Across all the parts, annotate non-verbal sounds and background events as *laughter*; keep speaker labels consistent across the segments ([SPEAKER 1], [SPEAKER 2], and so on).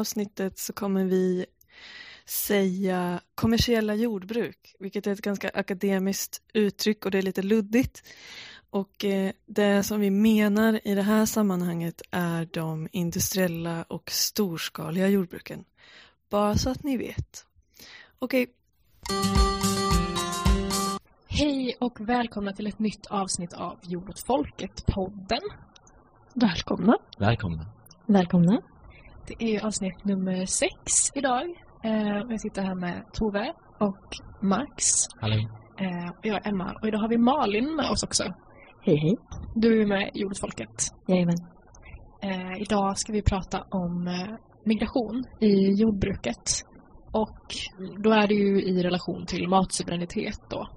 [SPEAKER 1] Avsnittet så kommer vi säga kommersiella jordbruk, vilket är ett ganska akademiskt uttryck och det är lite luddigt. Och eh, det som vi menar i det här sammanhanget är de industriella och storskaliga jordbruken. Bara så att ni vet. Okej.
[SPEAKER 2] Hej och välkomna till ett nytt avsnitt av Jord åt folket-podden.
[SPEAKER 1] Välkomna.
[SPEAKER 3] Välkomna.
[SPEAKER 4] Välkomna.
[SPEAKER 2] Det är avsnitt nummer sex idag. Eh, jag sitter här med Tove och Max.
[SPEAKER 3] Hallå.
[SPEAKER 2] Eh, och jag är Emma. Och idag har vi Malin med oss också.
[SPEAKER 4] Hej hej.
[SPEAKER 2] Du är med i Jord åt folket.
[SPEAKER 4] Jajamän.
[SPEAKER 2] Eh, idag ska vi prata om eh, migration i jordbruket. Och då är det ju i relation till matsuveränitet då.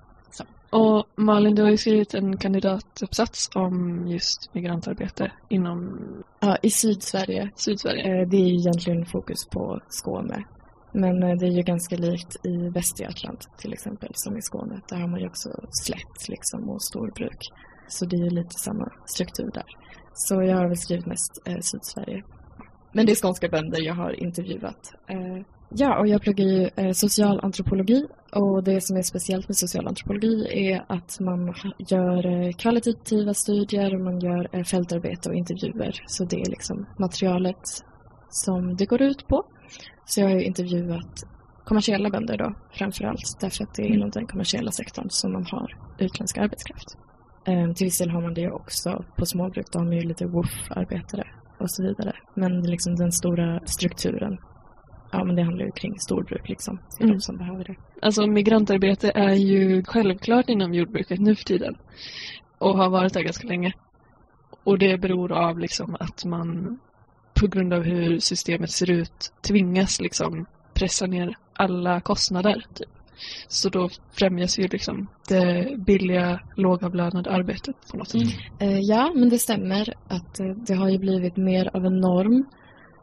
[SPEAKER 1] Och Malin, du har ju skrivit en kandidatuppsats om just migrantarbete inom
[SPEAKER 4] Ja, i Sydsverige.
[SPEAKER 1] Sydsverige.
[SPEAKER 4] Eh, Det är egentligen fokus på Skåne. Men eh, det är ju ganska likt i Västergötland till exempel som i Skåne. Där har man ju också slätt liksom och storbruk. Så det är ju lite samma struktur där. Så jag har väl skrivit mest eh, Sydsverige. Men det är skånska bönder jag har intervjuat. Eh, ja, och jag pluggar ju eh, socialantropologi och det som är speciellt med socialantropologi är att man gör eh, kvalitativa studier och man gör eh, fältarbete och intervjuer. Så det är liksom materialet som det går ut på. Så jag har ju intervjuat kommersiella bönder då framför allt därför att det är inom den kommersiella sektorn som man har utländsk arbetskraft. Eh, till viss del har man det också på småbruk, då har man ju lite woof-arbetare och så vidare. Men liksom den stora strukturen, ja men det handlar ju kring storbruk liksom. Det är
[SPEAKER 1] Mm.
[SPEAKER 4] de som behöver det.
[SPEAKER 1] Alltså migrantarbete är ju självklart inom jordbruket nu för tiden. Och har varit där ganska länge. Och det beror av liksom att man på grund av hur systemet ser ut tvingas liksom pressa ner alla kostnader. Typ. Så då främjas ju liksom det billiga lågavlönade arbetet på något sätt.
[SPEAKER 4] Eh, ja, men det stämmer att eh, det har ju blivit mer av en norm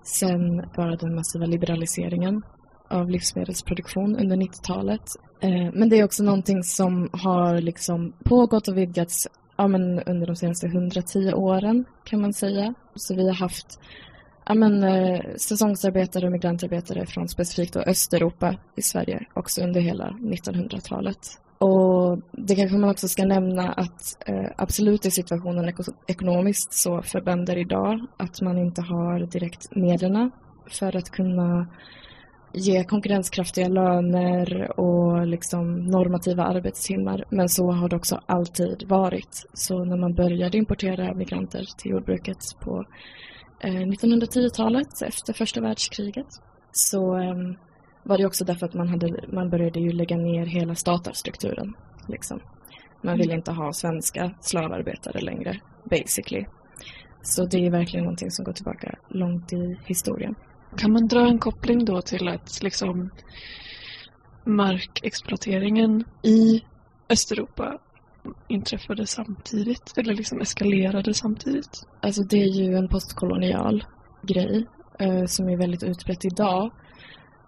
[SPEAKER 4] sen bara den massiva liberaliseringen av livsmedelsproduktion under 90-talet. Eh, men det är också någonting som har liksom pågått och vidgats ja, men under de senaste 110 åren kan man säga. Så vi har haft ja, men, eh, säsongsarbetare och migrantarbetare från specifikt då Östeuropa i Sverige också under hela 1900-talet. Och det kanske man också ska nämna att eh, absolut är situationen ek ekonomiskt så för bönder idag att man inte har direkt medlen för att kunna ge konkurrenskraftiga löner och liksom normativa arbetstimmar. Men så har det också alltid varit. Så när man började importera migranter till jordbruket på eh, 1910-talet efter första världskriget så eh, var det också därför att man, hade, man började ju lägga ner hela statarstrukturen. Liksom. Man ville inte ha svenska slavarbetare längre, basically. Så det är verkligen någonting som går tillbaka långt i historien.
[SPEAKER 1] Kan man dra en koppling då till att liksom markexploateringen i Östeuropa inträffade samtidigt eller liksom eskalerade samtidigt?
[SPEAKER 4] Alltså det är ju en postkolonial grej eh, som är väldigt utbrett idag.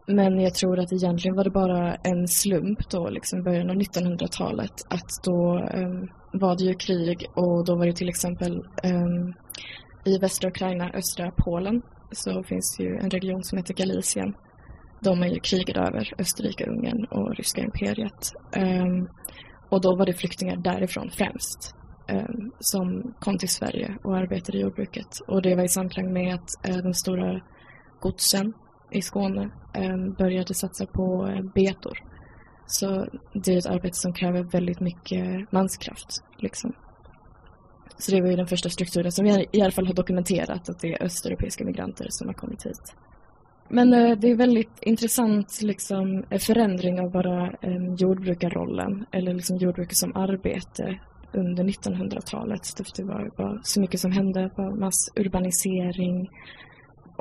[SPEAKER 4] Men jag tror att egentligen var det bara en slump då, liksom i början av 1900-talet, att då um, var det ju krig och då var det till exempel um, i västra Ukraina, östra Polen, så finns det ju en region som heter Galicien. De är ju krigade över Österrike, Ungern och ryska imperiet. Um, och då var det flyktingar därifrån främst som kom till Sverige och arbetade i jordbruket. Och det var i samklang med att eh, de stora godsen i Skåne eh, började satsa på eh, betor. Så det är ett arbete som kräver väldigt mycket manskraft. Liksom. Så det var ju den första strukturen som vi i alla fall har dokumenterat att det är östeuropeiska migranter som har kommit hit. Men eh, det är väldigt intressant liksom, förändring av bara jordbrukarrollen eller liksom jordbruket som arbete under 1900-talet. Det var bara så mycket som hände, massurbanisering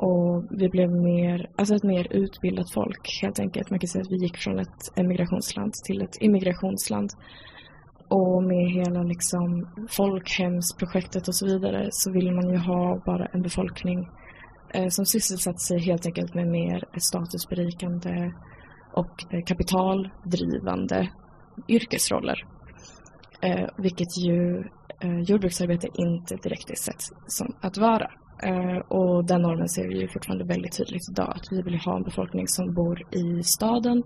[SPEAKER 4] och vi blev mer, alltså ett mer utbildat folk helt enkelt. Man kan säga att vi gick från ett emigrationsland till ett immigrationsland. Och med hela liksom folkhemsprojektet och så vidare så vill man ju ha bara en befolkning eh, som sysselsatte sig helt enkelt med mer statusberikande och eh, kapitaldrivande yrkesroller. Eh, vilket ju eh, jordbruksarbete inte direkt är sett som att vara. Eh, och den normen ser vi ju fortfarande väldigt tydligt idag. Att vi vill ha en befolkning som bor i staden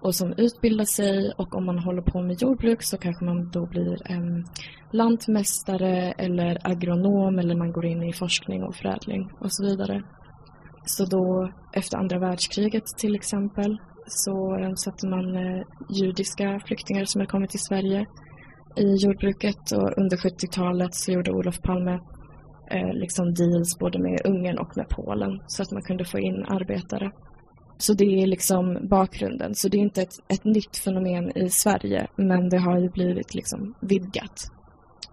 [SPEAKER 4] och som utbildar sig och om man håller på med jordbruk så kanske man då blir en lantmästare eller agronom eller man går in i forskning och förädling och så vidare. Så då efter andra världskriget till exempel så satte man eh, judiska flyktingar som hade kommit till Sverige i jordbruket och under 70-talet så gjorde Olof Palme eh, liksom deals både med Ungern och med Polen så att man kunde få in arbetare. Så det är liksom bakgrunden. Så det är inte ett, ett nytt fenomen i Sverige men det har ju blivit liksom vidgat.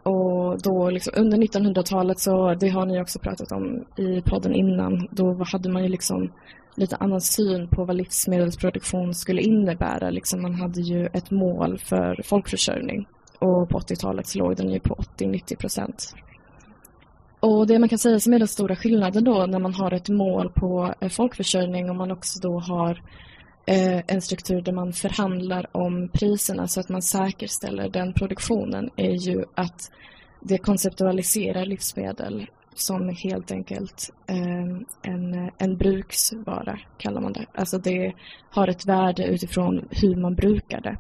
[SPEAKER 4] Och då liksom, under 1900-talet så, det har ni också pratat om i podden innan, då hade man ju liksom lite annan syn på vad livsmedelsproduktion skulle innebära. Liksom man hade ju ett mål för folkförsörjning och på 80-talet så låg den ju på 80-90 procent. Och det man kan säga som är den stora skillnaden då när man har ett mål på eh, folkförsörjning och man också då har eh, en struktur där man förhandlar om priserna så att man säkerställer den produktionen är ju att det konceptualiserar livsmedel som helt enkelt eh, en, en bruksvara, kallar man det. Alltså det har ett värde utifrån hur man brukar det.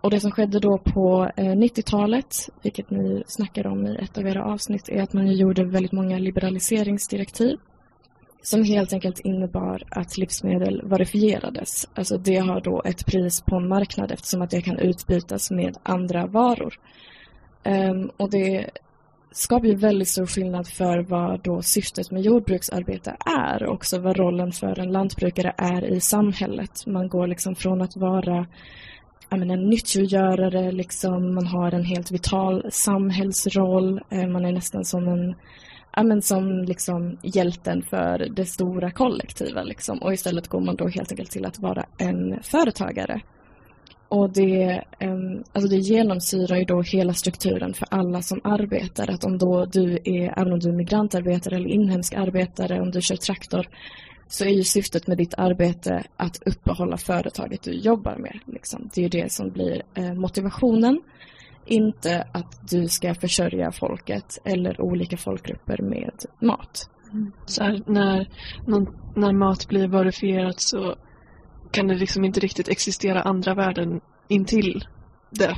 [SPEAKER 4] Och det som skedde då på eh, 90-talet, vilket ni snackar om i ett av era avsnitt, är att man gjorde väldigt många liberaliseringsdirektiv som helt enkelt innebar att livsmedel verifierades. Alltså det har då ett pris på en marknad eftersom att det kan utbytas med andra varor. Um, och det skapar ju väldigt stor skillnad för vad då syftet med jordbruksarbete är och också vad rollen för en lantbrukare är i samhället. Man går liksom från att vara menar, en nyttogörare, liksom, man har en helt vital samhällsroll, eh, man är nästan som en ja, men som liksom hjälten för det stora kollektiva. Liksom. Och istället går man då helt enkelt till att vara en företagare. Och det, alltså det genomsyrar ju då hela strukturen för alla som arbetar. Att om då du är, även om du är migrantarbetare eller inhemsk arbetare, om du kör traktor, så är ju syftet med ditt arbete att uppehålla företaget du jobbar med. Liksom. Det är ju det som blir eh, motivationen. Inte att du ska försörja folket eller olika folkgrupper med mat.
[SPEAKER 1] Mm. Så här, när, när mat blir verifierat så kan det liksom inte riktigt existera andra värden intill det.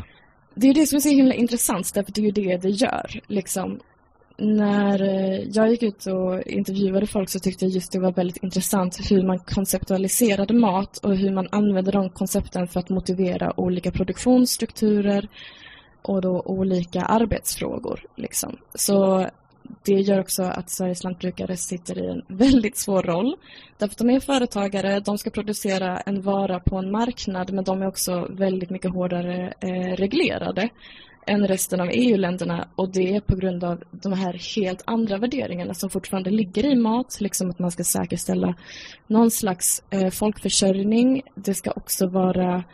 [SPEAKER 4] Det är det som är så himla intressant, därför det är ju det det gör. Liksom, när eh, jag gick ut och intervjuade folk så tyckte jag just det var väldigt intressant hur man konceptualiserade mat och hur man använde de koncepten för att motivera olika produktionsstrukturer och då olika arbetsfrågor. Liksom. Så det gör också att Sveriges lantbrukare sitter i en *laughs* väldigt svår roll. Därför att de är företagare, de ska producera en vara på en marknad men de är också väldigt mycket hårdare eh, reglerade än resten av EU-länderna och det är på grund av de här helt andra värderingarna som fortfarande ligger i mat, liksom att man ska säkerställa någon slags eh, folkförsörjning. Det ska också vara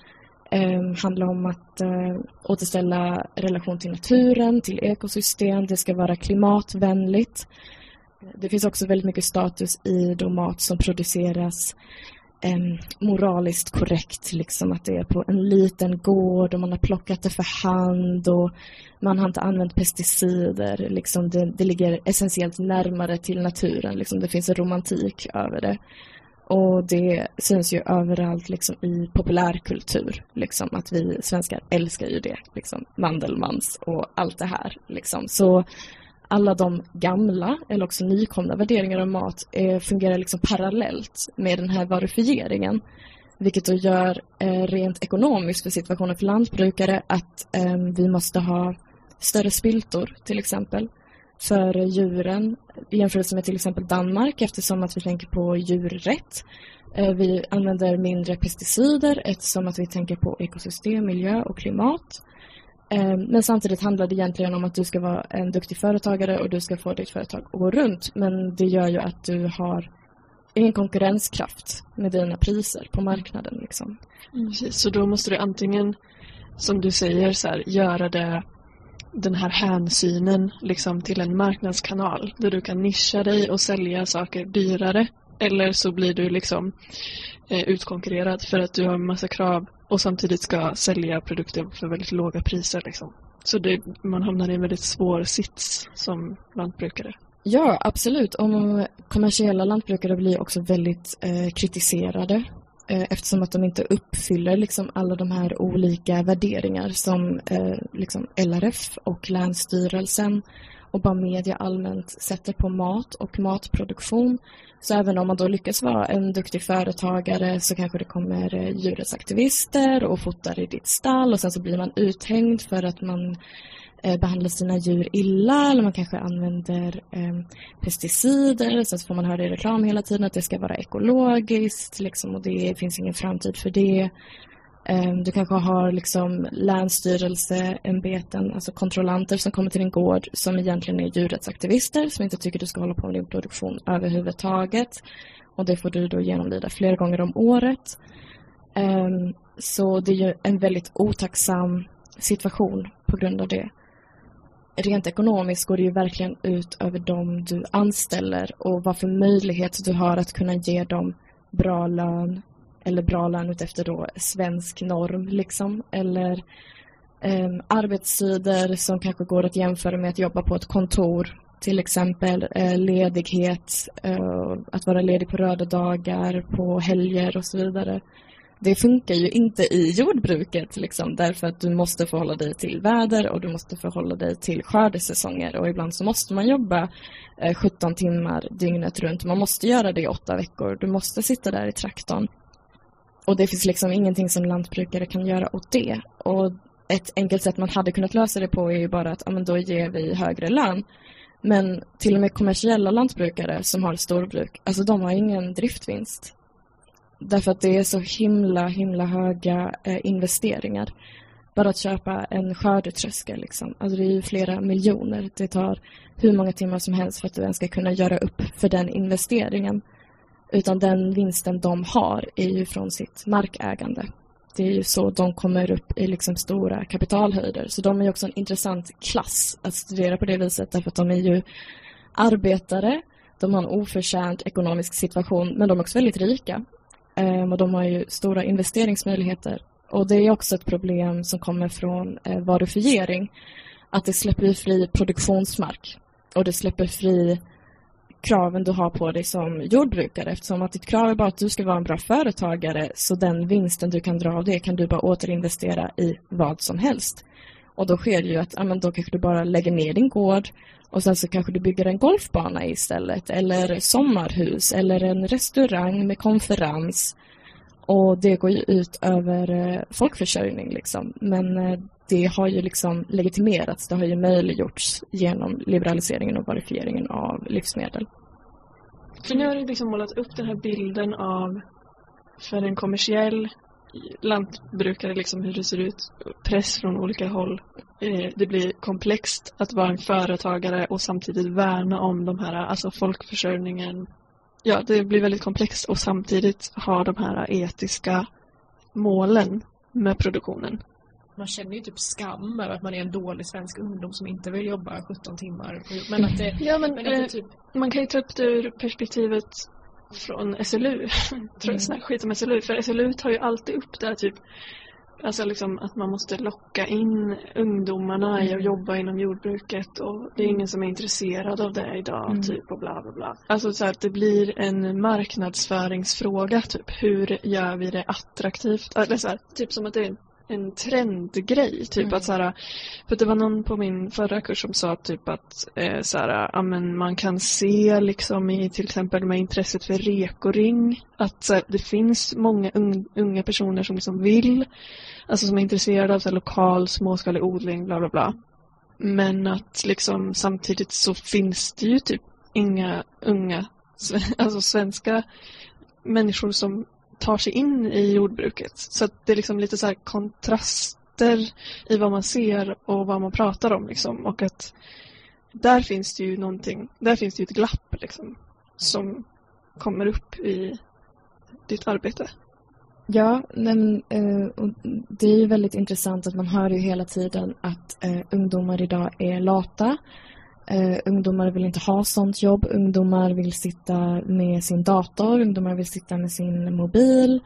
[SPEAKER 4] eh, handla om att eh, återställa relation till naturen, till ekosystem, det ska vara klimatvänligt. Det finns också väldigt mycket status i då mat som produceras eh, moraliskt korrekt, liksom att det är på en liten gård och man har plockat det för hand och man har inte använt pesticider. Liksom det, det ligger essentiellt närmare till naturen, liksom det finns en romantik över det. Och det syns ju överallt liksom, i populärkultur. Liksom, att vi svenskar älskar ju det. Liksom, Mandelmans och allt det här. Liksom. Så alla de gamla eller också nykomna värderingar om mat eh, fungerar liksom parallellt med den här varifieringen. Vilket då gör eh, rent ekonomiskt för situationen för lantbrukare att eh, vi måste ha större spiltor till exempel för djuren i jämförelse med till exempel Danmark eftersom att vi tänker på djurrätt. Eh, vi använder mindre pesticider eftersom att vi tänker på ekosystem, miljö och klimat. Ehm, men samtidigt handlar det egentligen om att du ska vara en duktig företagare och du ska få ditt företag att gå runt. Men det gör ju att du har ingen konkurrenskraft med dina priser på marknaden. Liksom.
[SPEAKER 1] Mm, så då måste du antingen, som du säger, så här, göra det den här hänsynen liksom till en marknadskanal där du kan nischa dig och sälja saker dyrare. Eller så blir du liksom eh, utkonkurrerad för att du har en massa krav och samtidigt ska sälja produkter för väldigt låga priser. Liksom. Så det, man hamnar i en väldigt svår sits som lantbrukare.
[SPEAKER 4] Ja, absolut. Och kommersiella lantbrukare blir också väldigt eh, kritiserade eh, eftersom att de inte uppfyller liksom, alla de här olika värderingar som eh, liksom LRF och Länsstyrelsen och bara media allmänt sätter på mat och matproduktion. Så även om man då lyckas vara en duktig företagare så kanske det kommer eh, djurrättsaktivister och fotar i ditt stall och sen så blir man uthängd för att man eh, behandlar sina djur illa eller man kanske använder eh, pesticider. Sen så får man höra i reklam hela tiden att det ska vara ekologiskt liksom, och det finns ingen framtid för det. Ehm, du kanske har liksom länsstyrelseämbeten, alltså kontrollanter som kommer till din gård som egentligen är djurrättsaktivister som inte tycker du ska hålla på med din produktion överhuvudtaget. Och det får du då genomlida flera gånger om året. Ehm, så det är ju en väldigt otacksam situation på grund av det. Rent ekonomiskt går det ju verkligen ut över dem du anställer och vad för möjlighet du har att kunna ge dem bra lön, eller bra lön utefter då svensk norm liksom. Eller eh, arbetstider som kanske går att jämföra med att jobba på ett kontor. Till exempel eh, ledighet, eh, att vara ledig på röda dagar, på helger och så vidare. Det funkar ju inte i jordbruket liksom, därför att du måste förhålla dig till väder och du måste förhålla dig till skördesäsonger och ibland så måste man jobba eh, 17 timmar dygnet runt. Man måste göra det i åtta veckor. Du måste sitta där i traktorn. Och det finns liksom ingenting som lantbrukare kan göra åt det. Och ett enkelt sätt man hade kunnat lösa det på är ju bara att ja, men då ger vi högre lön. Men till och med kommersiella lantbrukare som har storbruk, alltså de har ingen driftvinst. Därför att det är så himla, himla höga eh, investeringar. Bara att köpa en skördetröskel liksom. Alltså det är ju flera miljoner. Det tar hur många timmar som helst för att du ens ska kunna göra upp för den investeringen. Utan den vinsten de har är ju från sitt markägande. Det är ju så de kommer upp i liksom stora kapitalhöjder. Så de är ju också en intressant klass att studera på det viset därför att de är ju arbetare, de har en oförtjänt ekonomisk situation men de är också väldigt rika. Ehm, och de har ju stora investeringsmöjligheter. Och det är också ett problem som kommer från eh, varufiering. Att det släpper fri produktionsmark och det släpper fri kraven du har på dig som jordbrukare eftersom att ditt krav är bara att du ska vara en bra företagare så den vinsten du kan dra av det kan du bara återinvestera i vad som helst. Och då sker det ju att ja, men då kanske du bara lägger ner din gård och sen så kanske du bygger en golfbana istället eller sommarhus eller en restaurang med konferens. Och det går ju ut över eh, folkförsörjning liksom. Men eh, det har ju liksom legitimerats, det har ju möjliggjorts genom liberaliseringen och verifieringen av livsmedel.
[SPEAKER 1] För nu har du liksom målat upp den här bilden av för en kommersiell lantbrukare liksom hur det ser ut, press från olika håll. Eh, det blir komplext att vara en företagare och samtidigt värna om de här, alltså folkförsörjningen. Ja, det blir väldigt komplext och samtidigt ha de här etiska målen med produktionen
[SPEAKER 2] man känner ju typ skam över att man är en dålig svensk ungdom som inte vill jobba 17 timmar. Men att det,
[SPEAKER 1] ja, men, men att det eh, typ... man kan ju ta upp det ur perspektivet från SLU. *laughs* Tror mm. skit om SLU. För SLU tar ju alltid upp det här typ Alltså liksom att man måste locka in ungdomarna mm. i att jobba inom jordbruket och det är ingen som är intresserad av det idag mm. typ och bla bla bla. Alltså så att det blir en marknadsföringsfråga typ. Hur gör vi det attraktivt? Eller så här, typ som att det är en trendgrej. Typ mm. att så här, för det var någon på min förra kurs som sa typ att eh, så här, ja, men man kan se liksom i till exempel med intresset för rekoring att så här, det finns många un, unga personer som liksom vill, alltså som är intresserade av så här, lokal småskalig odling, bla bla bla. Men att liksom samtidigt så finns det ju typ inga unga, *laughs* alltså svenska människor som tar sig in i jordbruket. Så att det är liksom lite så här kontraster i vad man ser och vad man pratar om liksom. Och att där finns det ju någonting, där finns det ju ett glapp liksom. Som kommer upp i ditt arbete.
[SPEAKER 4] Ja, men, eh, det är ju väldigt intressant att man hör ju hela tiden att eh, ungdomar idag är lata Eh, ungdomar vill inte ha sånt jobb. Ungdomar vill sitta med sin dator. Ungdomar vill sitta med sin mobil.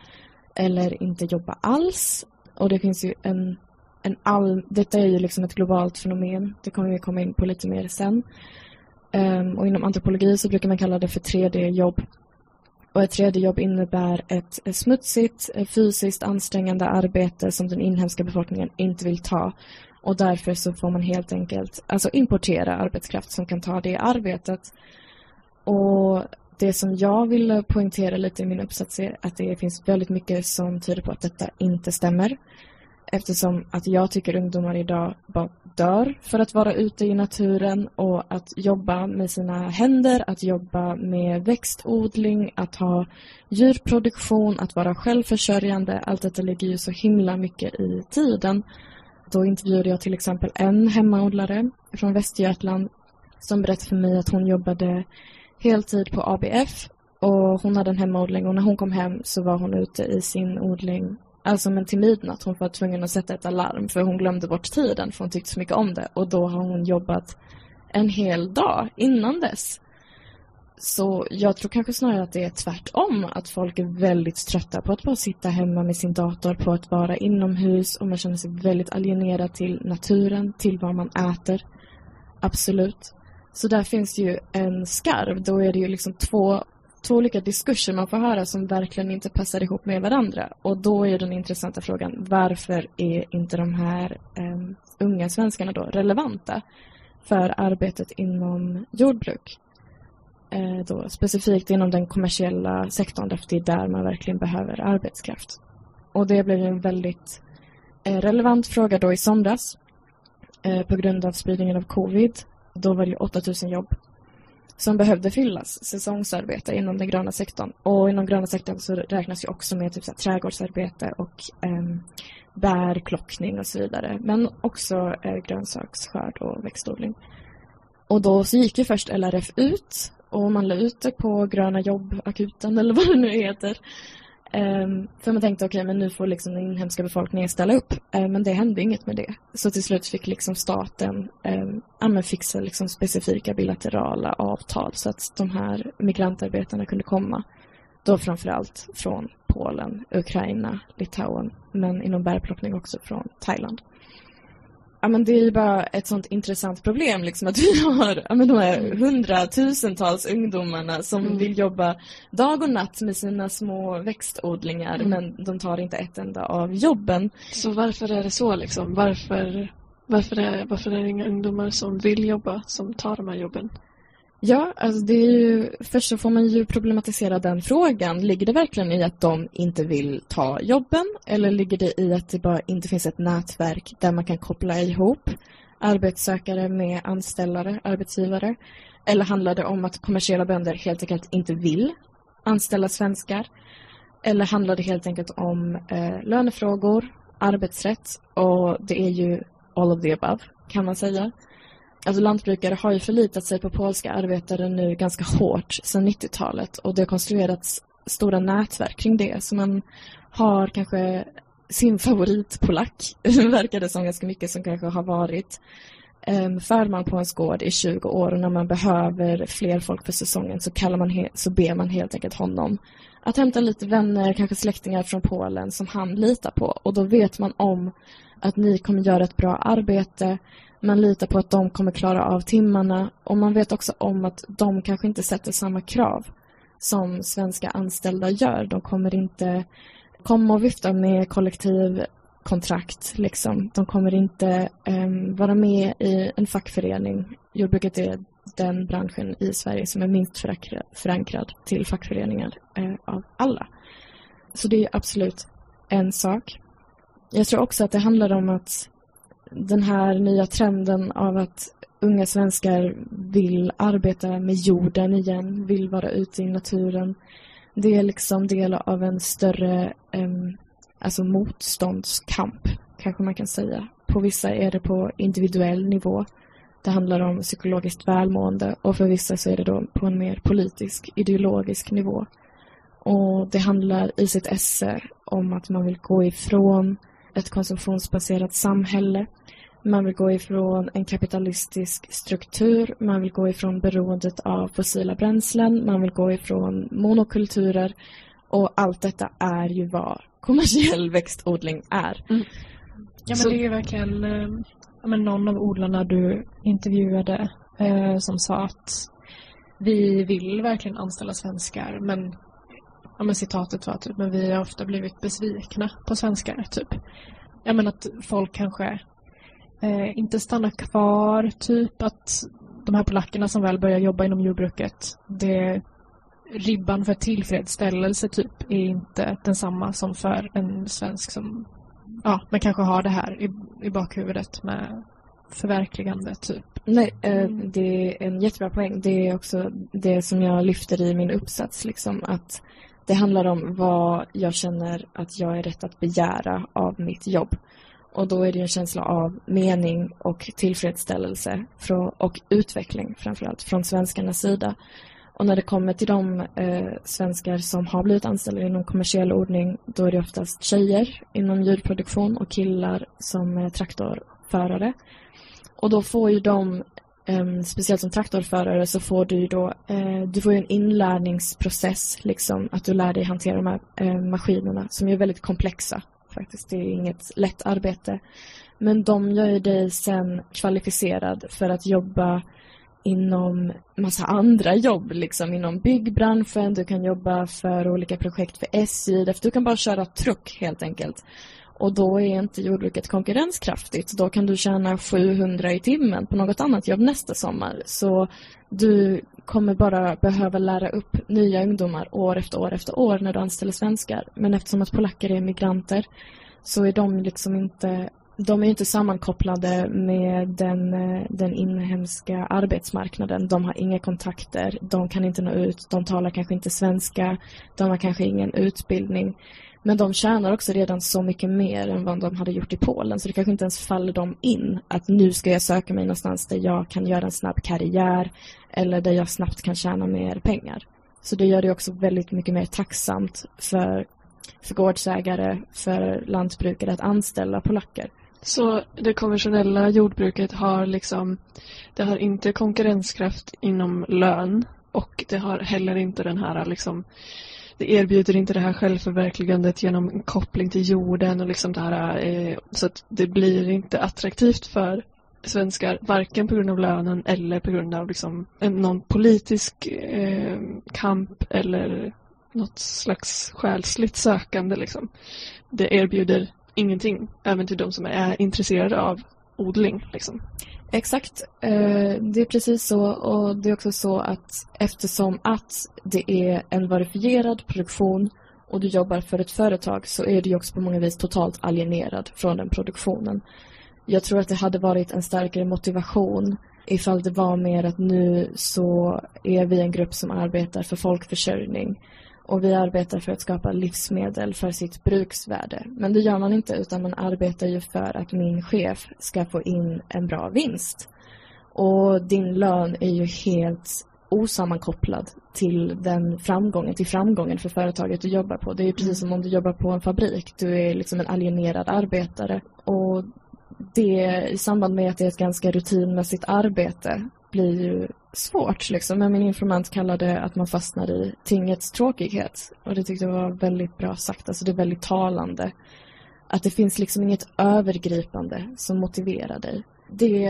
[SPEAKER 4] Eller inte jobba alls. Och det finns ju en, en all... Detta är ju liksom ett globalt fenomen. Det kommer vi komma in på lite mer sen. Um, och inom antropologi så brukar man kalla det för 3D-jobb. Och ett 3D-jobb innebär ett smutsigt, fysiskt ansträngande arbete som den inhemska befolkningen inte vill ta. Och därför så får man helt enkelt alltså importera arbetskraft som kan ta det arbetet. Och det som jag vill poängtera lite i min uppsats är att det finns väldigt mycket som tyder på att detta inte stämmer. Eftersom att jag tycker ungdomar idag bara dör för att vara ute i naturen och att jobba med sina händer, att jobba med växtodling, att ha djurproduktion, att vara självförsörjande. Allt detta ligger ju så himla mycket i tiden. Då intervjuade jag till exempel en hemmaodlare från Västergötland som berättade för mig att hon jobbade heltid på ABF och hon hade en hemmaodling och när hon kom hem så var hon ute i sin odling Alltså men till midnatt hon var tvungen att sätta ett alarm för hon glömde bort tiden för hon tyckte så mycket om det. Och då har hon jobbat en hel dag innan dess. Så jag tror kanske snarare att det är tvärtom. Att folk är väldigt trötta på att bara sitta hemma med sin dator, på att vara inomhus och man känner sig väldigt alienerad till naturen, till vad man äter. Absolut. Så där finns ju en skarv. Då är det ju liksom två två olika diskurser man får höra som verkligen inte passar ihop med varandra. Och då är den intressanta frågan, varför är inte de här eh, unga svenskarna då relevanta för arbetet inom jordbruk? Eh, då, specifikt inom den kommersiella sektorn, därför det är där man verkligen behöver arbetskraft. Och det blev en väldigt eh, relevant fråga då i somras eh, på grund av spridningen av covid. Då var det 8000 jobb som behövde fyllas, säsongsarbete inom den gröna sektorn. Och inom gröna sektorn så räknas ju också med typ så här, trädgårdsarbete och eh, bärplockning och så vidare. Men också eh, grönsaksskörd och växtodling. Och då så gick ju först LRF ut och man la ut det på Gröna jobb-akuten eller vad det nu heter. Um, för man tänkte okej, okay, men nu får liksom den inhemska befolkningen ställa upp. Um, men det hände inget med det. Så till slut fick liksom staten um, fixa liksom specifika bilaterala avtal så att de här migrantarbetarna kunde komma. Då framförallt från Polen, Ukraina, Litauen, men inom bärplockning också från Thailand ja, men det är ju bara ett sånt intressant problem liksom att vi har ja, men de här mm. hundratusentals ungdomarna som mm. vill jobba dag och natt med sina små växtodlingar mm. men de tar inte ett enda av jobben.
[SPEAKER 1] Så varför är det så liksom? Varför, varför, är, varför är det inga ungdomar som vill jobba som tar de här jobben?
[SPEAKER 4] Ja, alltså det är ju, först så får man ju problematisera den frågan. Ligger det verkligen i att de inte vill ta jobben? Eller ligger det i att det bara inte finns ett nätverk där man kan koppla ihop arbetssökare med anställare, arbetsgivare? Eller handlar det om att kommersiella bönder helt enkelt inte vill anställa svenskar? Eller handlar det helt enkelt om eh, lönefrågor, arbetsrätt och det är ju all of the above kan man säga alltså lantbrukare har ju förlitat sig på polska arbetare nu ganska hårt sedan 90-talet och det har konstruerats stora nätverk kring det. Så man har kanske sin favoritpolack, *laughs* verkar det som ganska mycket som kanske har varit um, förman på ens gård i 20 år och när man behöver fler folk för säsongen så, kallar man så ber man helt enkelt honom att hämta lite vänner, kanske släktingar från Polen som han litar på och då vet man om att ni kommer göra ett bra arbete man litar på att de kommer klara av timmarna och man vet också om att de kanske inte sätter samma krav som svenska anställda gör. De kommer inte komma och vifta med kollektivkontrakt. Liksom. De kommer inte um, vara med i en fackförening. Jordbruket är den branschen i Sverige som är minst förankrad, till fackföreningar uh, av alla. Så det är absolut en sak. Jag tror också att det handlar om att den här nya trenden av att unga svenskar vill arbeta med jorden igen, vill vara ute i naturen. Det är liksom del av en större um, alltså motståndskamp, kanske man kan säga. På vissa är det på individuell nivå. Det handlar om psykologiskt välmående och för vissa så är det då på en mer politisk, ideologisk nivå. Och det handlar i sitt esse om att man vill gå ifrån ett konsumtionsbaserat samhälle man vill gå ifrån en kapitalistisk struktur, man vill gå ifrån beroendet av fossila bränslen, man vill gå ifrån monokulturer och allt detta är ju vad kommersiell växtodling är. Mm.
[SPEAKER 2] Ja men Så, det är ju verkligen, eh, ja, men någon av odlarna du intervjuade eh, som sa att vi vill verkligen anställa svenskar men, ja, men citatet var typ men vi har ofta blivit besvikna på svenskar typ. Ja men att folk kanske eh, inte stannar kvar typ att de här polackerna som väl börjar jobba inom jordbruket det ribban för tillfredsställelse typ är inte densamma som för en svensk som ja, men kanske har det här i, i bakhuvudet med förverkligande typ.
[SPEAKER 4] Nej, eh, det är en jättebra poäng. Det är också det som jag lyfter i min uppsats, liksom att det handlar om vad jag känner att jag är rätt att begära av mitt jobb. Och då är det en känsla av mening och tillfredsställelse och utveckling framförallt från svenskarnas sida. Och när det kommer till de eh, svenskar som har blivit anställda inom kommersiell ordning då är det oftast tjejer inom djurproduktion och killar som är traktorförare. Och då får ju de, Um, speciellt som traktorförare, så får du då uh, du får en inlärningsprocess, liksom att du lär dig hantera de här uh, maskinerna som är väldigt komplexa faktiskt. Det är inget lätt arbete. Men de gör ju dig sen kvalificerad för att jobba inom massa andra jobb, liksom inom byggbranschen, du kan jobba för olika projekt för SJ, därför du kan bara köra truck helt enkelt. Och då är inte jordbruket konkurrenskraftigt. Då kan du tjäna 700 i timmen på något annat jobb nästa sommar. Så du kommer bara behöva lära upp nya ungdomar år efter år efter år när du anställer svenskar. Men eftersom att polacker är migranter så är de liksom inte de är inte sammankopplade med den, eh, den inhemska arbetsmarknaden. De har inga kontakter, de kan inte nå ut, de talar kanske inte svenska, de har kanske ingen utbildning. Men de tjänar också redan så mycket mer än vad de hade gjort i Polen så det kanske inte ens faller dem in att nu ska jag söka mig någonstans där jag kan göra en snabb karriär eller där jag snabbt kan tjäna mer pengar. Så det gör det också väldigt mycket mer tacksamt för, för gårdsägare, för lantbrukare att anställa polacker.
[SPEAKER 1] Så det konventionella jordbruket har liksom, det har inte konkurrenskraft inom lön och det har heller inte den här liksom det erbjuder inte det här självförverkligandet genom koppling till jorden och liksom det här eh, så att det blir inte attraktivt för svenskar varken på grund av lönen eller på grund av liksom någon politisk eh, kamp eller något slags själsligt sökande liksom. Det erbjuder ingenting även till de som är intresserade av odling liksom.
[SPEAKER 4] Exakt, eh, det är precis så och det är också så att eftersom att det är en verifierad produktion och du jobbar för ett företag så är du också på många vis totalt alienerad från den produktionen. Jag tror att det hade varit en starkare motivation ifall det var mer att nu så är vi en grupp som arbetar för folkförsörjning och vi arbetar för att skapa livsmedel för sitt bruksvärde. Men det gör man inte utan man arbetar ju för att min chef ska få in en bra vinst. Och din lön är ju helt osammankopplad till den framgången, till framgången för företaget du jobbar på. Det är precis som om du jobbar på en fabrik. Du är liksom en alienerad arbetare. Och det i samband med att det är ett ganska rutinmässigt arbete blir ju svårt liksom. Men min informant kallade att man fastnar i tingets tråkighet. Och det tyckte jag var väldigt bra sagt. Alltså det är väldigt talande. Att det finns liksom inget övergripande som motiverar dig. Det,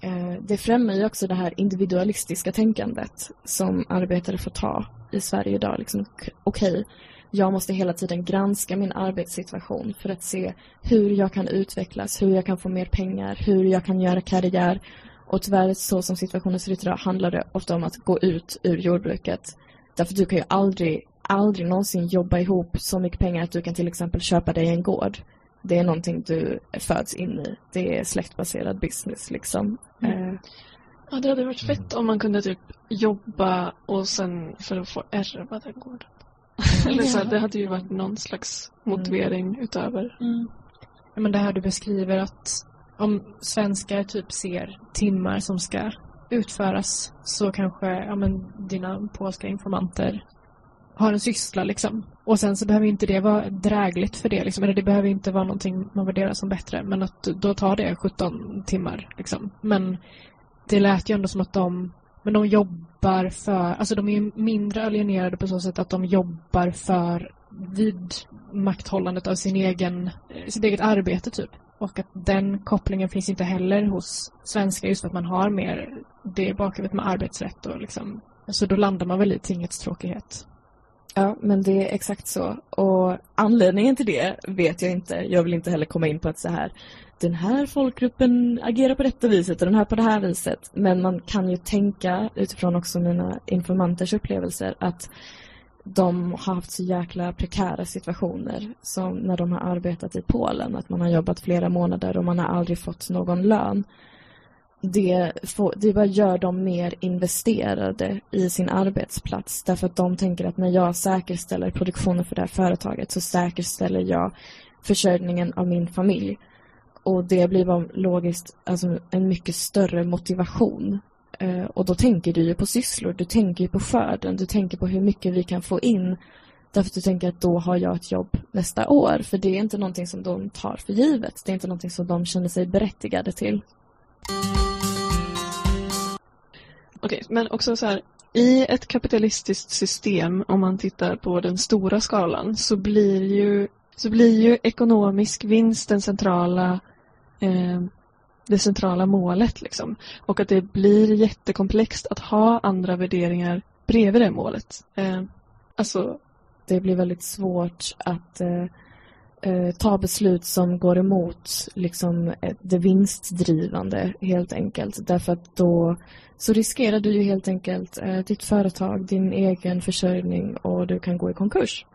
[SPEAKER 4] eh, det främjar ju också det här individualistiska tänkandet som arbetare får ta i Sverige idag. Liksom, Okej, okay, jag måste hela tiden granska min arbetssituation för att se hur jag kan utvecklas, hur jag kan få mer pengar, hur jag kan göra karriär och tyvärr så som situationen ser ut idag handlar det ofta om att gå ut ur jordbruket. Därför du kan ju aldrig, aldrig någonsin jobba ihop så mycket pengar att du kan till exempel köpa dig en gård. Det är någonting du föds in i. Det är släktbaserad business liksom. Mm.
[SPEAKER 1] Eh. Ja, det hade varit fett om man kunde typ jobba och sen för att få ärva den gården. *laughs* Eller så, det hade ju varit någon slags motivering mm. utöver. Mm.
[SPEAKER 2] Ja, men det här du beskriver att om svenskar typ ser timmar som ska utföras så kanske ja, men, dina polska informanter har en syssla liksom. Och sen så behöver inte det vara drägligt för det liksom. Eller det behöver inte vara någonting man värderar som bättre. Men att då tar det 17 timmar liksom. Men det lät ju ändå som att de men de jobbar för, alltså de är mindre alienerade på så sätt att de jobbar för vidmakthållandet av sin egen, sitt eget arbete typ. Och att den kopplingen finns inte heller hos svenskar just för att man har mer det bakhuvudet med arbetsrätt och liksom. Så då landar man väl i tingets tråkighet.
[SPEAKER 4] Ja, men det är exakt så. Och anledningen till det vet jag inte. Jag vill inte heller komma in på att så här den här folkgruppen agerar på detta viset och den här på det här viset. Men man kan ju tänka utifrån också mina informanters upplevelser att de har haft så jäkla prekära situationer som när de har arbetat i Polen. Att man har jobbat flera månader och man har aldrig fått någon lön. Det, får, det bara gör dem mer investerade i sin arbetsplats. Därför att de tänker att när jag säkerställer produktionen för det här företaget så säkerställer jag försörjningen av min familj. Och det blir bara logiskt alltså en mycket större motivation. Eh, och då tänker du ju på sysslor, du tänker ju på skörden, du tänker på hur mycket vi kan få in. Därför att du tänker att då har jag ett jobb nästa år. För det är inte någonting som de tar för givet. Det är inte någonting som de känner sig berättigade till.
[SPEAKER 1] Okej, men också så här. I ett kapitalistiskt system, om man tittar på den stora skalan, så blir ju, så blir ju ekonomisk vinst den centrala eh, det centrala målet. Liksom. Och att det blir jättekomplext att ha andra värderingar bredvid det målet. Eh, alltså,
[SPEAKER 4] det blir väldigt svårt att eh, eh, ta beslut som går emot liksom, eh, det vinstdrivande helt enkelt. Därför att då så riskerar du ju helt enkelt eh, ditt företag, din egen försörjning och du kan gå i konkurs.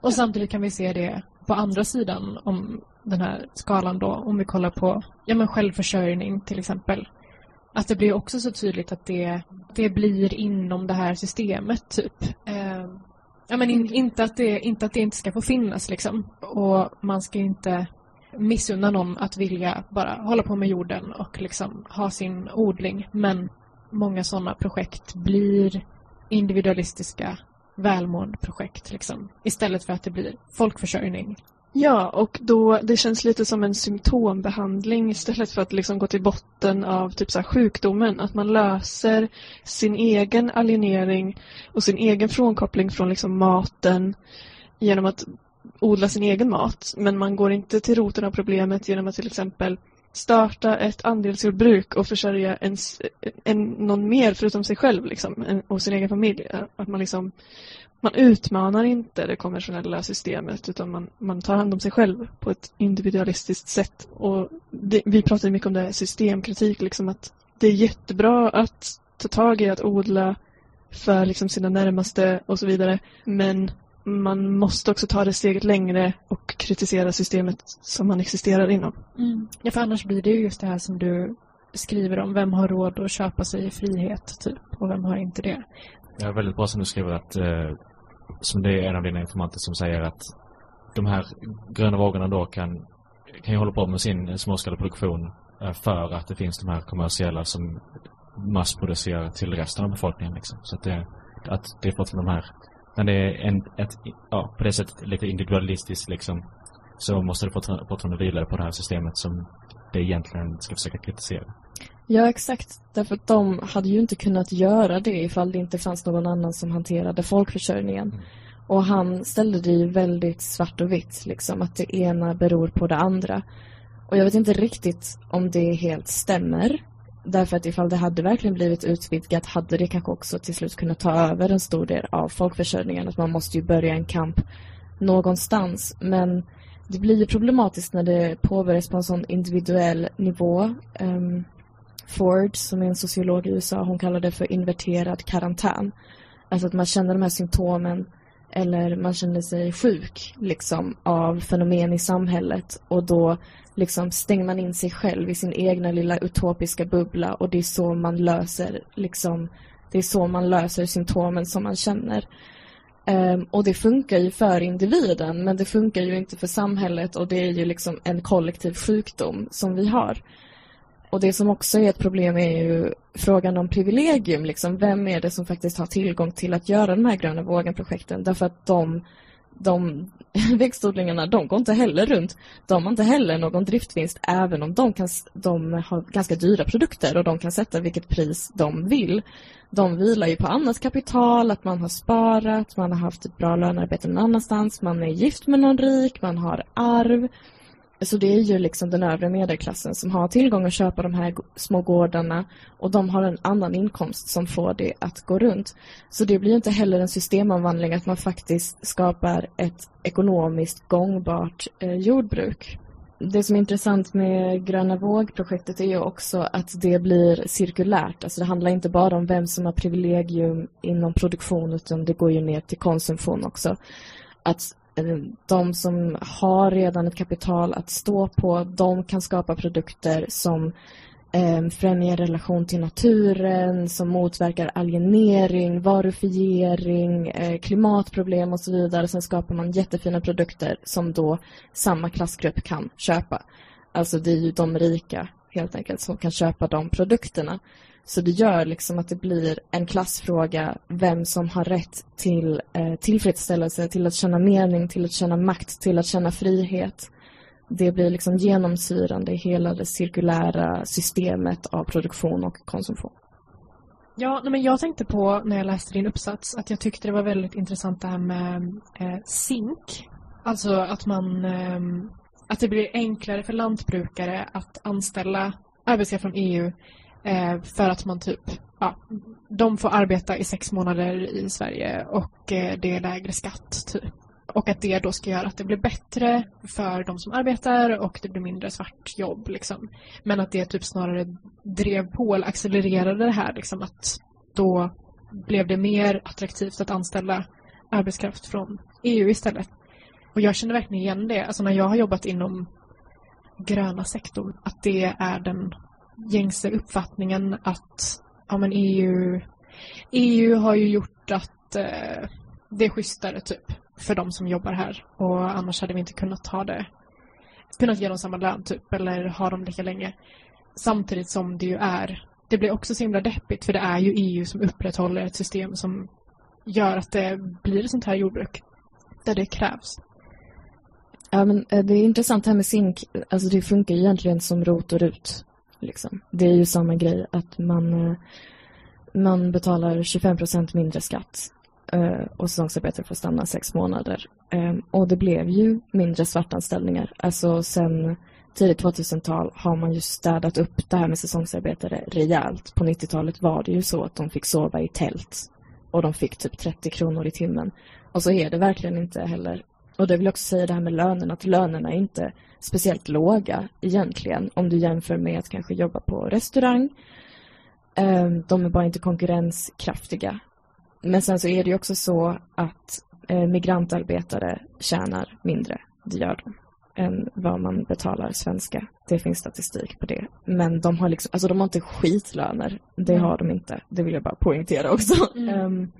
[SPEAKER 2] Och samtidigt kan vi se det på andra sidan om den här skalan då, om vi kollar på ja, men självförsörjning till exempel. Att det blir också så tydligt att det, det blir inom det här systemet typ. Eh, ja, men in, inte, att det, inte att det inte ska få finnas liksom. Och man ska inte missunna någon att vilja bara hålla på med jorden och liksom ha sin odling. Men många sådana projekt blir individualistiska välmåendeprojekt liksom. Istället för att det blir folkförsörjning
[SPEAKER 1] Ja, och då det känns lite som en symptombehandling istället för att liksom gå till botten av typ så sjukdomen. Att man löser sin egen alienering och sin egen frånkoppling från liksom maten genom att odla sin egen mat. Men man går inte till roten av problemet genom att till exempel starta ett andelsjordbruk och försörja en, en, någon mer förutom sig själv liksom, och sin egen familj. Att man liksom man utmanar inte det konventionella systemet utan man, man tar hand om sig själv på ett individualistiskt sätt. Och det, vi pratar mycket om det här systemkritik, liksom att det är jättebra att ta tag i att odla för liksom sina närmaste och så vidare. Men man måste också ta det steget längre och kritisera systemet som man existerar inom.
[SPEAKER 2] Mm. Ja, för annars blir det ju just det här som du skriver om. Vem har råd att köpa sig frihet, typ? Och vem har inte det?
[SPEAKER 3] Ja, väldigt bra som du skriver att eh, som det är en av dina informanter som säger att de här gröna vågorna då kan, kan ju hålla på med sin småskaliga produktion eh, för att det finns de här kommersiella som massproducerar till resten av befolkningen. Liksom. Så att det, att det är fortfarande de här när det är en, ett, ja, på det sättet lite individualistiskt liksom så måste det fortfarande vila på det här systemet som det egentligen ska försöka kritisera.
[SPEAKER 4] Ja, exakt. Därför att de hade ju inte kunnat göra det ifall det inte fanns någon annan som hanterade folkförsörjningen. Mm. Och han ställde det ju väldigt svart och vitt, liksom, att det ena beror på det andra. Och jag vet inte riktigt om det helt stämmer. Därför att ifall det hade verkligen blivit utvidgat hade det kanske också till slut kunnat ta över en stor del av folkförsörjningen. Att man måste ju börja en kamp någonstans. Men det blir ju problematiskt när det påbörjas på en sån individuell nivå. Um, Ford, som är en sociolog i USA, hon kallar det för inverterad karantän. Alltså att man känner de här symptomen eller man känner sig sjuk liksom av fenomen i samhället och då liksom stänger man in sig själv i sin egna lilla utopiska bubbla och det är så man löser liksom det är så man löser symptomen som man känner. Um, och det funkar ju för individen men det funkar ju inte för samhället och det är ju liksom en kollektiv sjukdom som vi har. Och det som också är ett problem är ju frågan om privilegium. Liksom, vem är det som faktiskt har tillgång till att göra de här gröna vågen-projekten? Därför att de, de *laughs* växtodlingarna, de går inte heller runt. De har inte heller någon driftvinst även om de, kan, de har ganska dyra produkter och de kan sätta vilket pris de vill. De vilar ju på annat kapital, att man har sparat, man har haft ett bra lönearbete någon annanstans, man är gift med någon rik, man har arv. Så det är ju liksom den övre medelklassen som har tillgång att köpa de här små gårdarna och de har en annan inkomst som får det att gå runt. Så det blir inte heller en systemomvandling att man faktiskt skapar ett ekonomiskt gångbart eh, jordbruk. Det som är intressant med Gröna våg-projektet är ju också att det blir cirkulärt. Alltså det handlar inte bara om vem som har privilegium inom produktion utan det går ju ner till konsumtion också. Att Eh, de som har redan ett kapital att stå på, de kan skapa produkter som eh, främjar relation till naturen, som motverkar alienering, varufiering, eh, klimatproblem och så vidare. Sen skapar man jättefina produkter som då samma klassgrupp kan köpa. Alltså det är ju de rika helt enkelt som kan köpa de produkterna. Så det gör liksom att det blir en klassfråga vem som har rätt till eh, tillfredsställelse, till att känna mening, till att känna makt, till att känna frihet. Det blir liksom genomsyrande i hela det cirkulära systemet av produktion och konsumtion.
[SPEAKER 2] Ja, men jag tänkte på när jag läste din uppsats att jag tyckte det var väldigt intressant det här med eh, SINK. Alltså att man eh, att det blir enklare för lantbrukare att anställa arbetskraft från EU Eh, för att man typ, ja, de får arbeta i sex månader i Sverige och eh, det är lägre skatt typ. Och att det då ska göra att det blir bättre för de som arbetar och det blir mindre svart jobb. Liksom. Men att det typ snarare drev på eller accelererade det här. Liksom, att då blev det mer attraktivt att anställa arbetskraft från EU istället. Och jag känner verkligen igen det. Alltså när jag har jobbat inom gröna sektorn, att det är den gängse uppfattningen att ja, men EU, EU har ju gjort att eh, det är schysstare typ för de som jobbar här och annars hade vi inte kunnat ha det kunnat ge dem samma lön typ eller ha dem lika länge. Samtidigt som det ju är det blir också så himla deppigt för det är ju EU som upprätthåller ett system som gör att det blir ett sånt här jordbruk där det krävs.
[SPEAKER 4] Ja, men eh, det är intressant här med zink. Alltså det funkar egentligen som rot och rut. Liksom. Det är ju samma grej att man, eh, man betalar 25 procent mindre skatt eh, och säsongsarbetare får stanna sex månader. Eh, och det blev ju mindre svartanställningar. Alltså sen tidigt 2000-tal har man ju städat upp det här med säsongsarbetare rejält. På 90-talet var det ju så att de fick sova i tält och de fick typ 30 kronor i timmen. Och så är det verkligen inte heller. Och det vill också säga det här med lönerna, att lönerna är inte speciellt låga egentligen om du jämför med att kanske jobba på restaurang. Ehm, de är bara inte konkurrenskraftiga. Men sen så är det ju också så att eh, migrantarbetare tjänar mindre, det gör de, än vad man betalar svenska. Det finns statistik på det. Men de har liksom, alltså de har inte skitlöner. Det mm. har de inte. Det vill jag bara poängtera också. Mm. Um,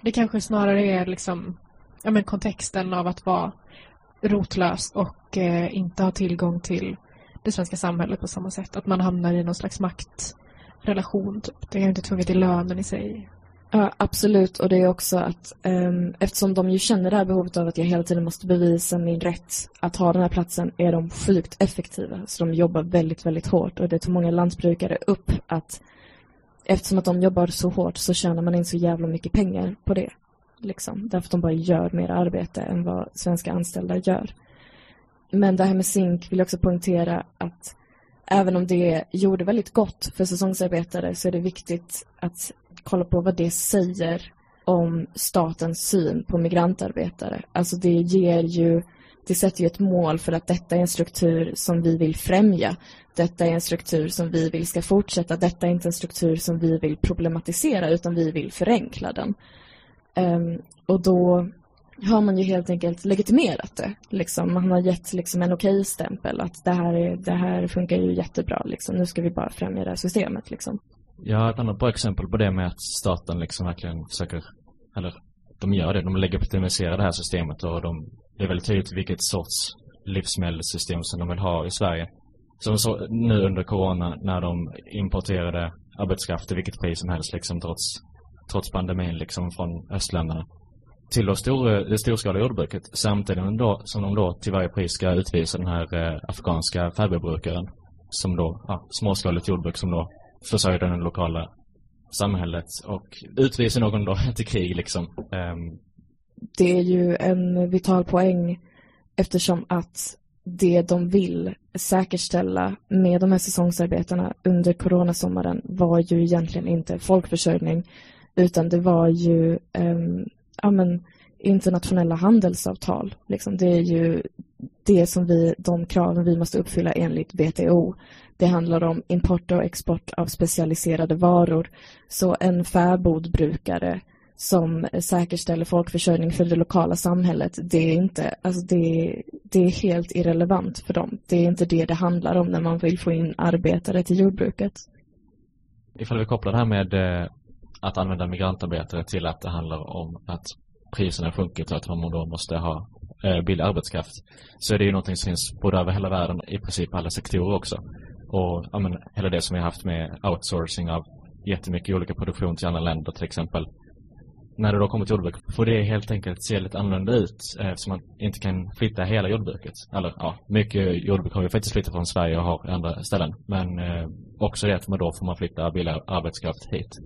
[SPEAKER 2] det kanske snarare är liksom, ja men kontexten av att vara rotlös och eh, inte ha tillgång till det svenska samhället på samma sätt. Att man hamnar i någon slags maktrelation. Typ. Det är inte tvunget i lönen i sig.
[SPEAKER 4] Ja, absolut. Och det är också att um, eftersom de ju känner det här behovet av att jag hela tiden måste bevisa min rätt att ha den här platsen är de sjukt effektiva. Så de jobbar väldigt, väldigt hårt. Och det tog många lantbrukare upp att eftersom att de jobbar så hårt så tjänar man in så jävla mycket pengar på det. Liksom, därför att de bara gör mer arbete än vad svenska anställda gör. Men det här med SINK vill jag också poängtera att även om det gjorde väldigt gott för säsongsarbetare så är det viktigt att kolla på vad det säger om statens syn på migrantarbetare. Alltså det ger ju, det sätter ju ett mål för att detta är en struktur som vi vill främja. Detta är en struktur som vi vill ska fortsätta. Detta är inte en struktur som vi vill problematisera utan vi vill förenkla den. Um, och då har man ju helt enkelt legitimerat det. Liksom. Man har gett liksom, en okej-stämpel att det här, är, det här funkar ju jättebra. Liksom. Nu ska vi bara främja det här systemet. Liksom.
[SPEAKER 3] Jag ett annat bra exempel på det med att staten liksom verkligen försöker, eller de gör det, de legitimiserar det här systemet och de, det är väldigt tydligt vilket sorts livsmedelssystem som de vill ha i Sverige. Som så nu under corona när de importerade arbetskraft till vilket pris som helst liksom trots pandemin liksom från östländerna till det, stor, det storskaliga jordbruket samtidigt då, som de då till varje pris ska utvisa den här eh, afghanska färgbrukaren som då, ja, småskaligt jordbruk som då försörjer det lokala samhället och utvisa någon då *laughs* till krig liksom. Um.
[SPEAKER 4] Det är ju en vital poäng eftersom att det de vill säkerställa med de här säsongsarbetarna under coronasommaren var ju egentligen inte folkförsörjning utan det var ju ehm, ja, men, internationella handelsavtal. Liksom. Det är ju det som vi, de kraven vi måste uppfylla enligt WTO. Det handlar om import och export av specialiserade varor. Så en fäbodbrukare som säkerställer folkförsörjning för det lokala samhället, det är inte, alltså det, det är helt irrelevant för dem. Det är inte det det handlar om när man vill få in arbetare till jordbruket.
[SPEAKER 3] Ifall vi kopplar det här med eh, att använda migrantarbetare till att det handlar om att priserna sjunkit och att man då måste ha eh, billig arbetskraft så är det ju någonting som finns både över hela världen, i princip alla sektorer också. Och ja, men, hela det som vi har haft med outsourcing av jättemycket olika produktion till andra länder till exempel. När det då kommer till jordbruk får det helt enkelt se lite annorlunda ut eh, eftersom man inte kan flytta hela jordbruket. Eller ja, mycket jordbruk har ju faktiskt flyttat från Sverige och har andra ställen. Men eh, också det att man då får man flytta billig arbetskraft hit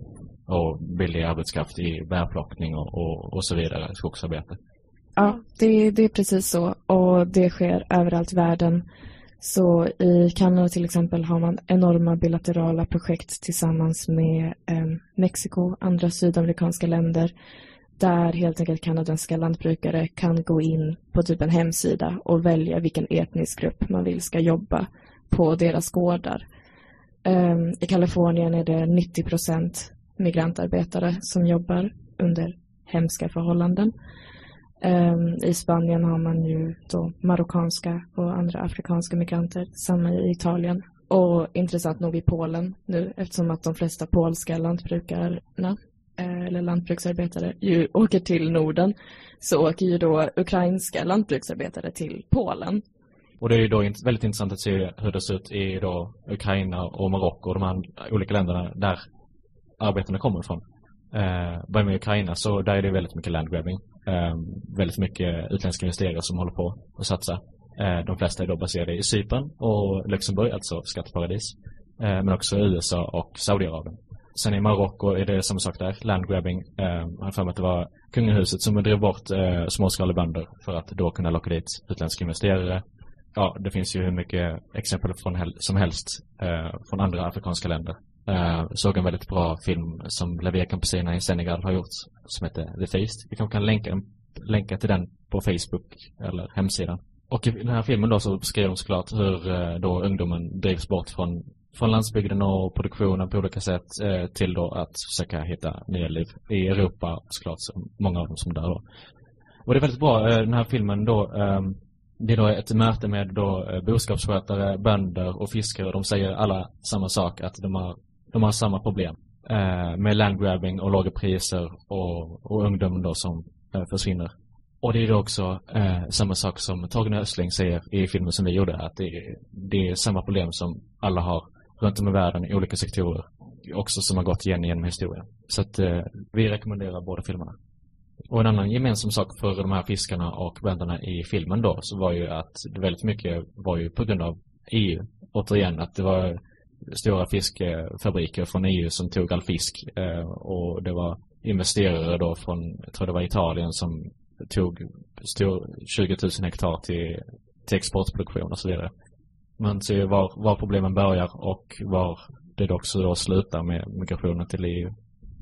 [SPEAKER 3] och billig arbetskraft i bärplockning och, och, och så vidare, skogsarbete.
[SPEAKER 4] Ja, det, det är precis så och det sker överallt i världen. Så i Kanada till exempel har man enorma bilaterala projekt tillsammans med eh, Mexiko, och andra sydamerikanska länder där helt enkelt kanadensiska lantbrukare kan gå in på typ en hemsida och välja vilken etnisk grupp man vill ska jobba på deras gårdar. Um, I Kalifornien är det 90 procent migrantarbetare som jobbar under hemska förhållanden. Um, I Spanien har man ju då marockanska och andra afrikanska migranter, samma i Italien. Och intressant nog i Polen nu eftersom att de flesta polska lantbrukarna eh, eller lantbruksarbetare ju åker till Norden så åker ju då ukrainska lantbruksarbetare till Polen.
[SPEAKER 3] Och det är ju då väldigt intressant att se hur det ser ut i då Ukraina och Marocko och de här olika länderna där arbetarna kommer ifrån. Eh, börjar med Ukraina så där är det väldigt mycket landgrabbing. Eh, väldigt mycket utländska investerare som håller på att satsa. Eh, de flesta är då baserade i Cypern och Luxemburg, alltså skatteparadis. Eh, men också USA och Saudiarabien. Sen i Marocko är det samma sak där, landgrabbing. Eh, jag har för mig att det var kungahuset som drev bort eh, småskaliga bönder för att då kunna locka dit utländska investerare. Ja, det finns ju hur mycket exempel från hel som helst eh, från andra afrikanska länder Uh, såg en väldigt bra film som Lavia Campesina i Senegal har gjort som heter The Feast. Vi kanske kan länka, länka till den på Facebook eller hemsidan. Och i den här filmen då så beskriver de såklart hur uh, då ungdomen drivs bort från, från landsbygden och produktionen på olika sätt uh, till då att försöka hitta nya liv i Europa såklart, så många av dem som dör då. Och det är väldigt bra, den här filmen då um, det är då ett möte med då boskapsskötare, bönder och fiskare. och De säger alla samma sak, att de har de har samma problem eh, med landgrabbing och låga priser och, och ungdomen då som eh, försvinner. Och det är då också eh, samma sak som Torgny Östling säger i filmen som vi gjorde, att det är, det är samma problem som alla har runt om i världen i olika sektorer, också som har gått igen genom historien. Så att eh, vi rekommenderar båda filmerna. Och en annan gemensam sak för de här fiskarna och bönderna i filmen då, så var ju att väldigt mycket var ju på grund av EU. Återigen, att det var stora fiskefabriker från EU som tog all fisk eh, och det var investerare då från, jag tror det var Italien som tog stor, 20 000 hektar till, till exportproduktion och så vidare. Man ser var, var problemen börjar och var det också då slutar med migrationen till EU.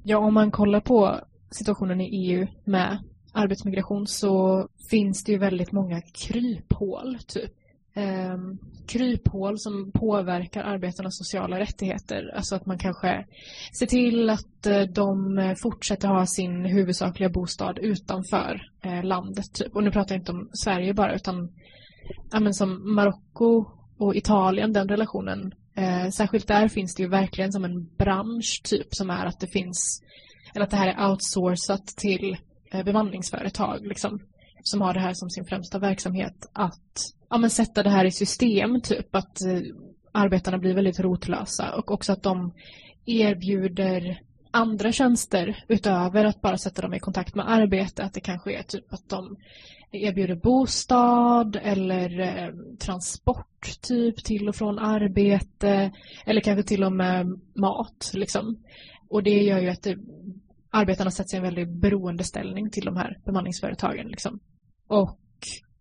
[SPEAKER 2] Ja, om man kollar på situationen i EU med arbetsmigration så finns det ju väldigt många kryphål typ eh, kryphål som påverkar arbetarnas sociala rättigheter. Alltså att man kanske ser till att eh, de eh, fortsätter ha sin huvudsakliga bostad utanför eh, landet. Typ. Och nu pratar jag inte om Sverige bara utan ja, men som Marocko och Italien, den relationen. Eh, särskilt där finns det ju verkligen som en bransch typ som är att det finns eller att det här är outsourcat till eh, bemanningsföretag liksom, som har det här som sin främsta verksamhet att ja, men sätta det här i system, typ att eh, arbetarna blir väldigt rotlösa och också att de erbjuder andra tjänster utöver att bara sätta dem i kontakt med arbete. Att det kanske är typ att de erbjuder bostad eller eh, transport typ till och från arbete eller kanske till och med mat. Liksom. Och det gör ju att det, arbetarna sätts i en väldigt beroendeställning till de här bemanningsföretagen. Liksom. Och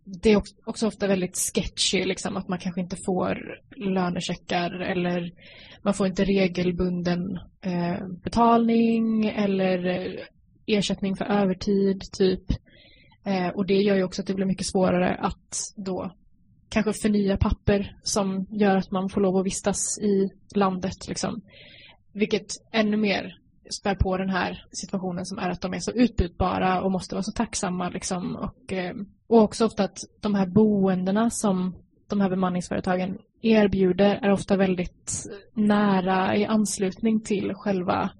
[SPEAKER 2] det är också ofta väldigt sketchy, liksom, att man kanske inte får lönecheckar eller man får inte regelbunden eh, betalning eller ersättning för övertid, typ. Eh, och det gör ju också att det blir mycket svårare att då kanske förnya papper som gör att man får lov att vistas i landet. Liksom. Vilket ännu mer spär på den här situationen som är att de är så utbytbara och måste vara så tacksamma. Liksom. Och, eh, och också ofta att de här boendena som de här bemanningsföretagen erbjuder är ofta väldigt nära i anslutning till själva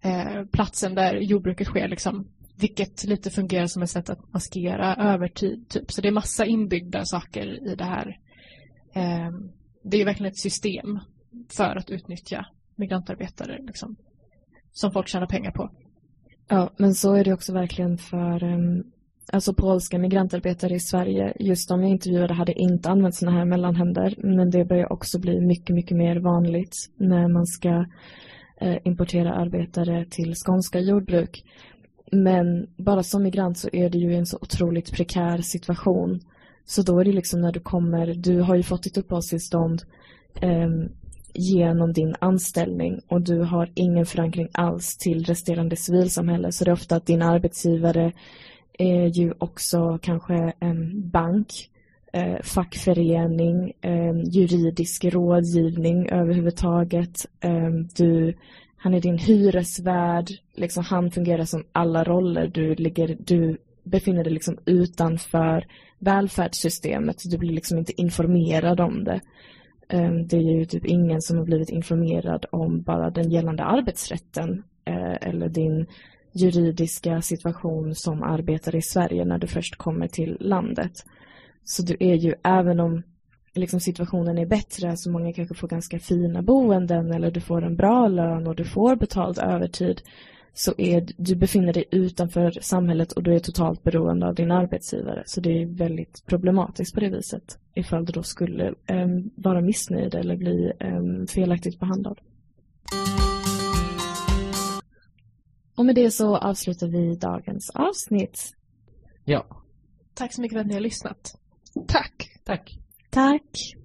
[SPEAKER 2] eh, platsen där jordbruket sker. Liksom. Vilket lite fungerar som ett sätt att maskera övertid. Typ. Så det är massa inbyggda saker i det här. Eh, det är verkligen ett system för att utnyttja migrantarbetare liksom, som folk tjänar pengar på.
[SPEAKER 4] Ja, men så är det också verkligen för um, alltså polska migrantarbetare i Sverige. Just de jag intervjuade hade inte använt sådana här mellanhänder, men det börjar också bli mycket, mycket mer vanligt när man ska uh, importera arbetare till skånska jordbruk. Men bara som migrant så är det ju en så otroligt prekär situation. Så då är det liksom när du kommer, du har ju fått ditt uppehållstillstånd um, genom din anställning och du har ingen förankring alls till resterande civilsamhälle så det är ofta att din arbetsgivare är ju också kanske en bank, eh, fackförening, eh, juridisk rådgivning överhuvudtaget. Eh, du, han är din hyresvärd, liksom han fungerar som alla roller. Du, ligger, du befinner dig liksom utanför välfärdssystemet. Du blir liksom inte informerad om det. Ehm, det är ju typ ingen som har blivit informerad om bara den gällande arbetsrätten eh, eller din juridiska situation som arbetare i Sverige när du först kommer till landet. Så du är ju, även om liksom situationen är bättre, så många kanske får ganska fina boenden eller du får en bra lön och du får betald övertid, så är du befinner dig utanför samhället och du är totalt beroende av din arbetsgivare. Så det är väldigt problematiskt på det viset ifall du då skulle um, vara missnöjd eller bli um, felaktigt behandlad. Och med det så avslutar vi dagens avsnitt.
[SPEAKER 3] Ja.
[SPEAKER 2] Tack så mycket för att ni har lyssnat.
[SPEAKER 1] Tack.
[SPEAKER 3] Tack.
[SPEAKER 4] Tack.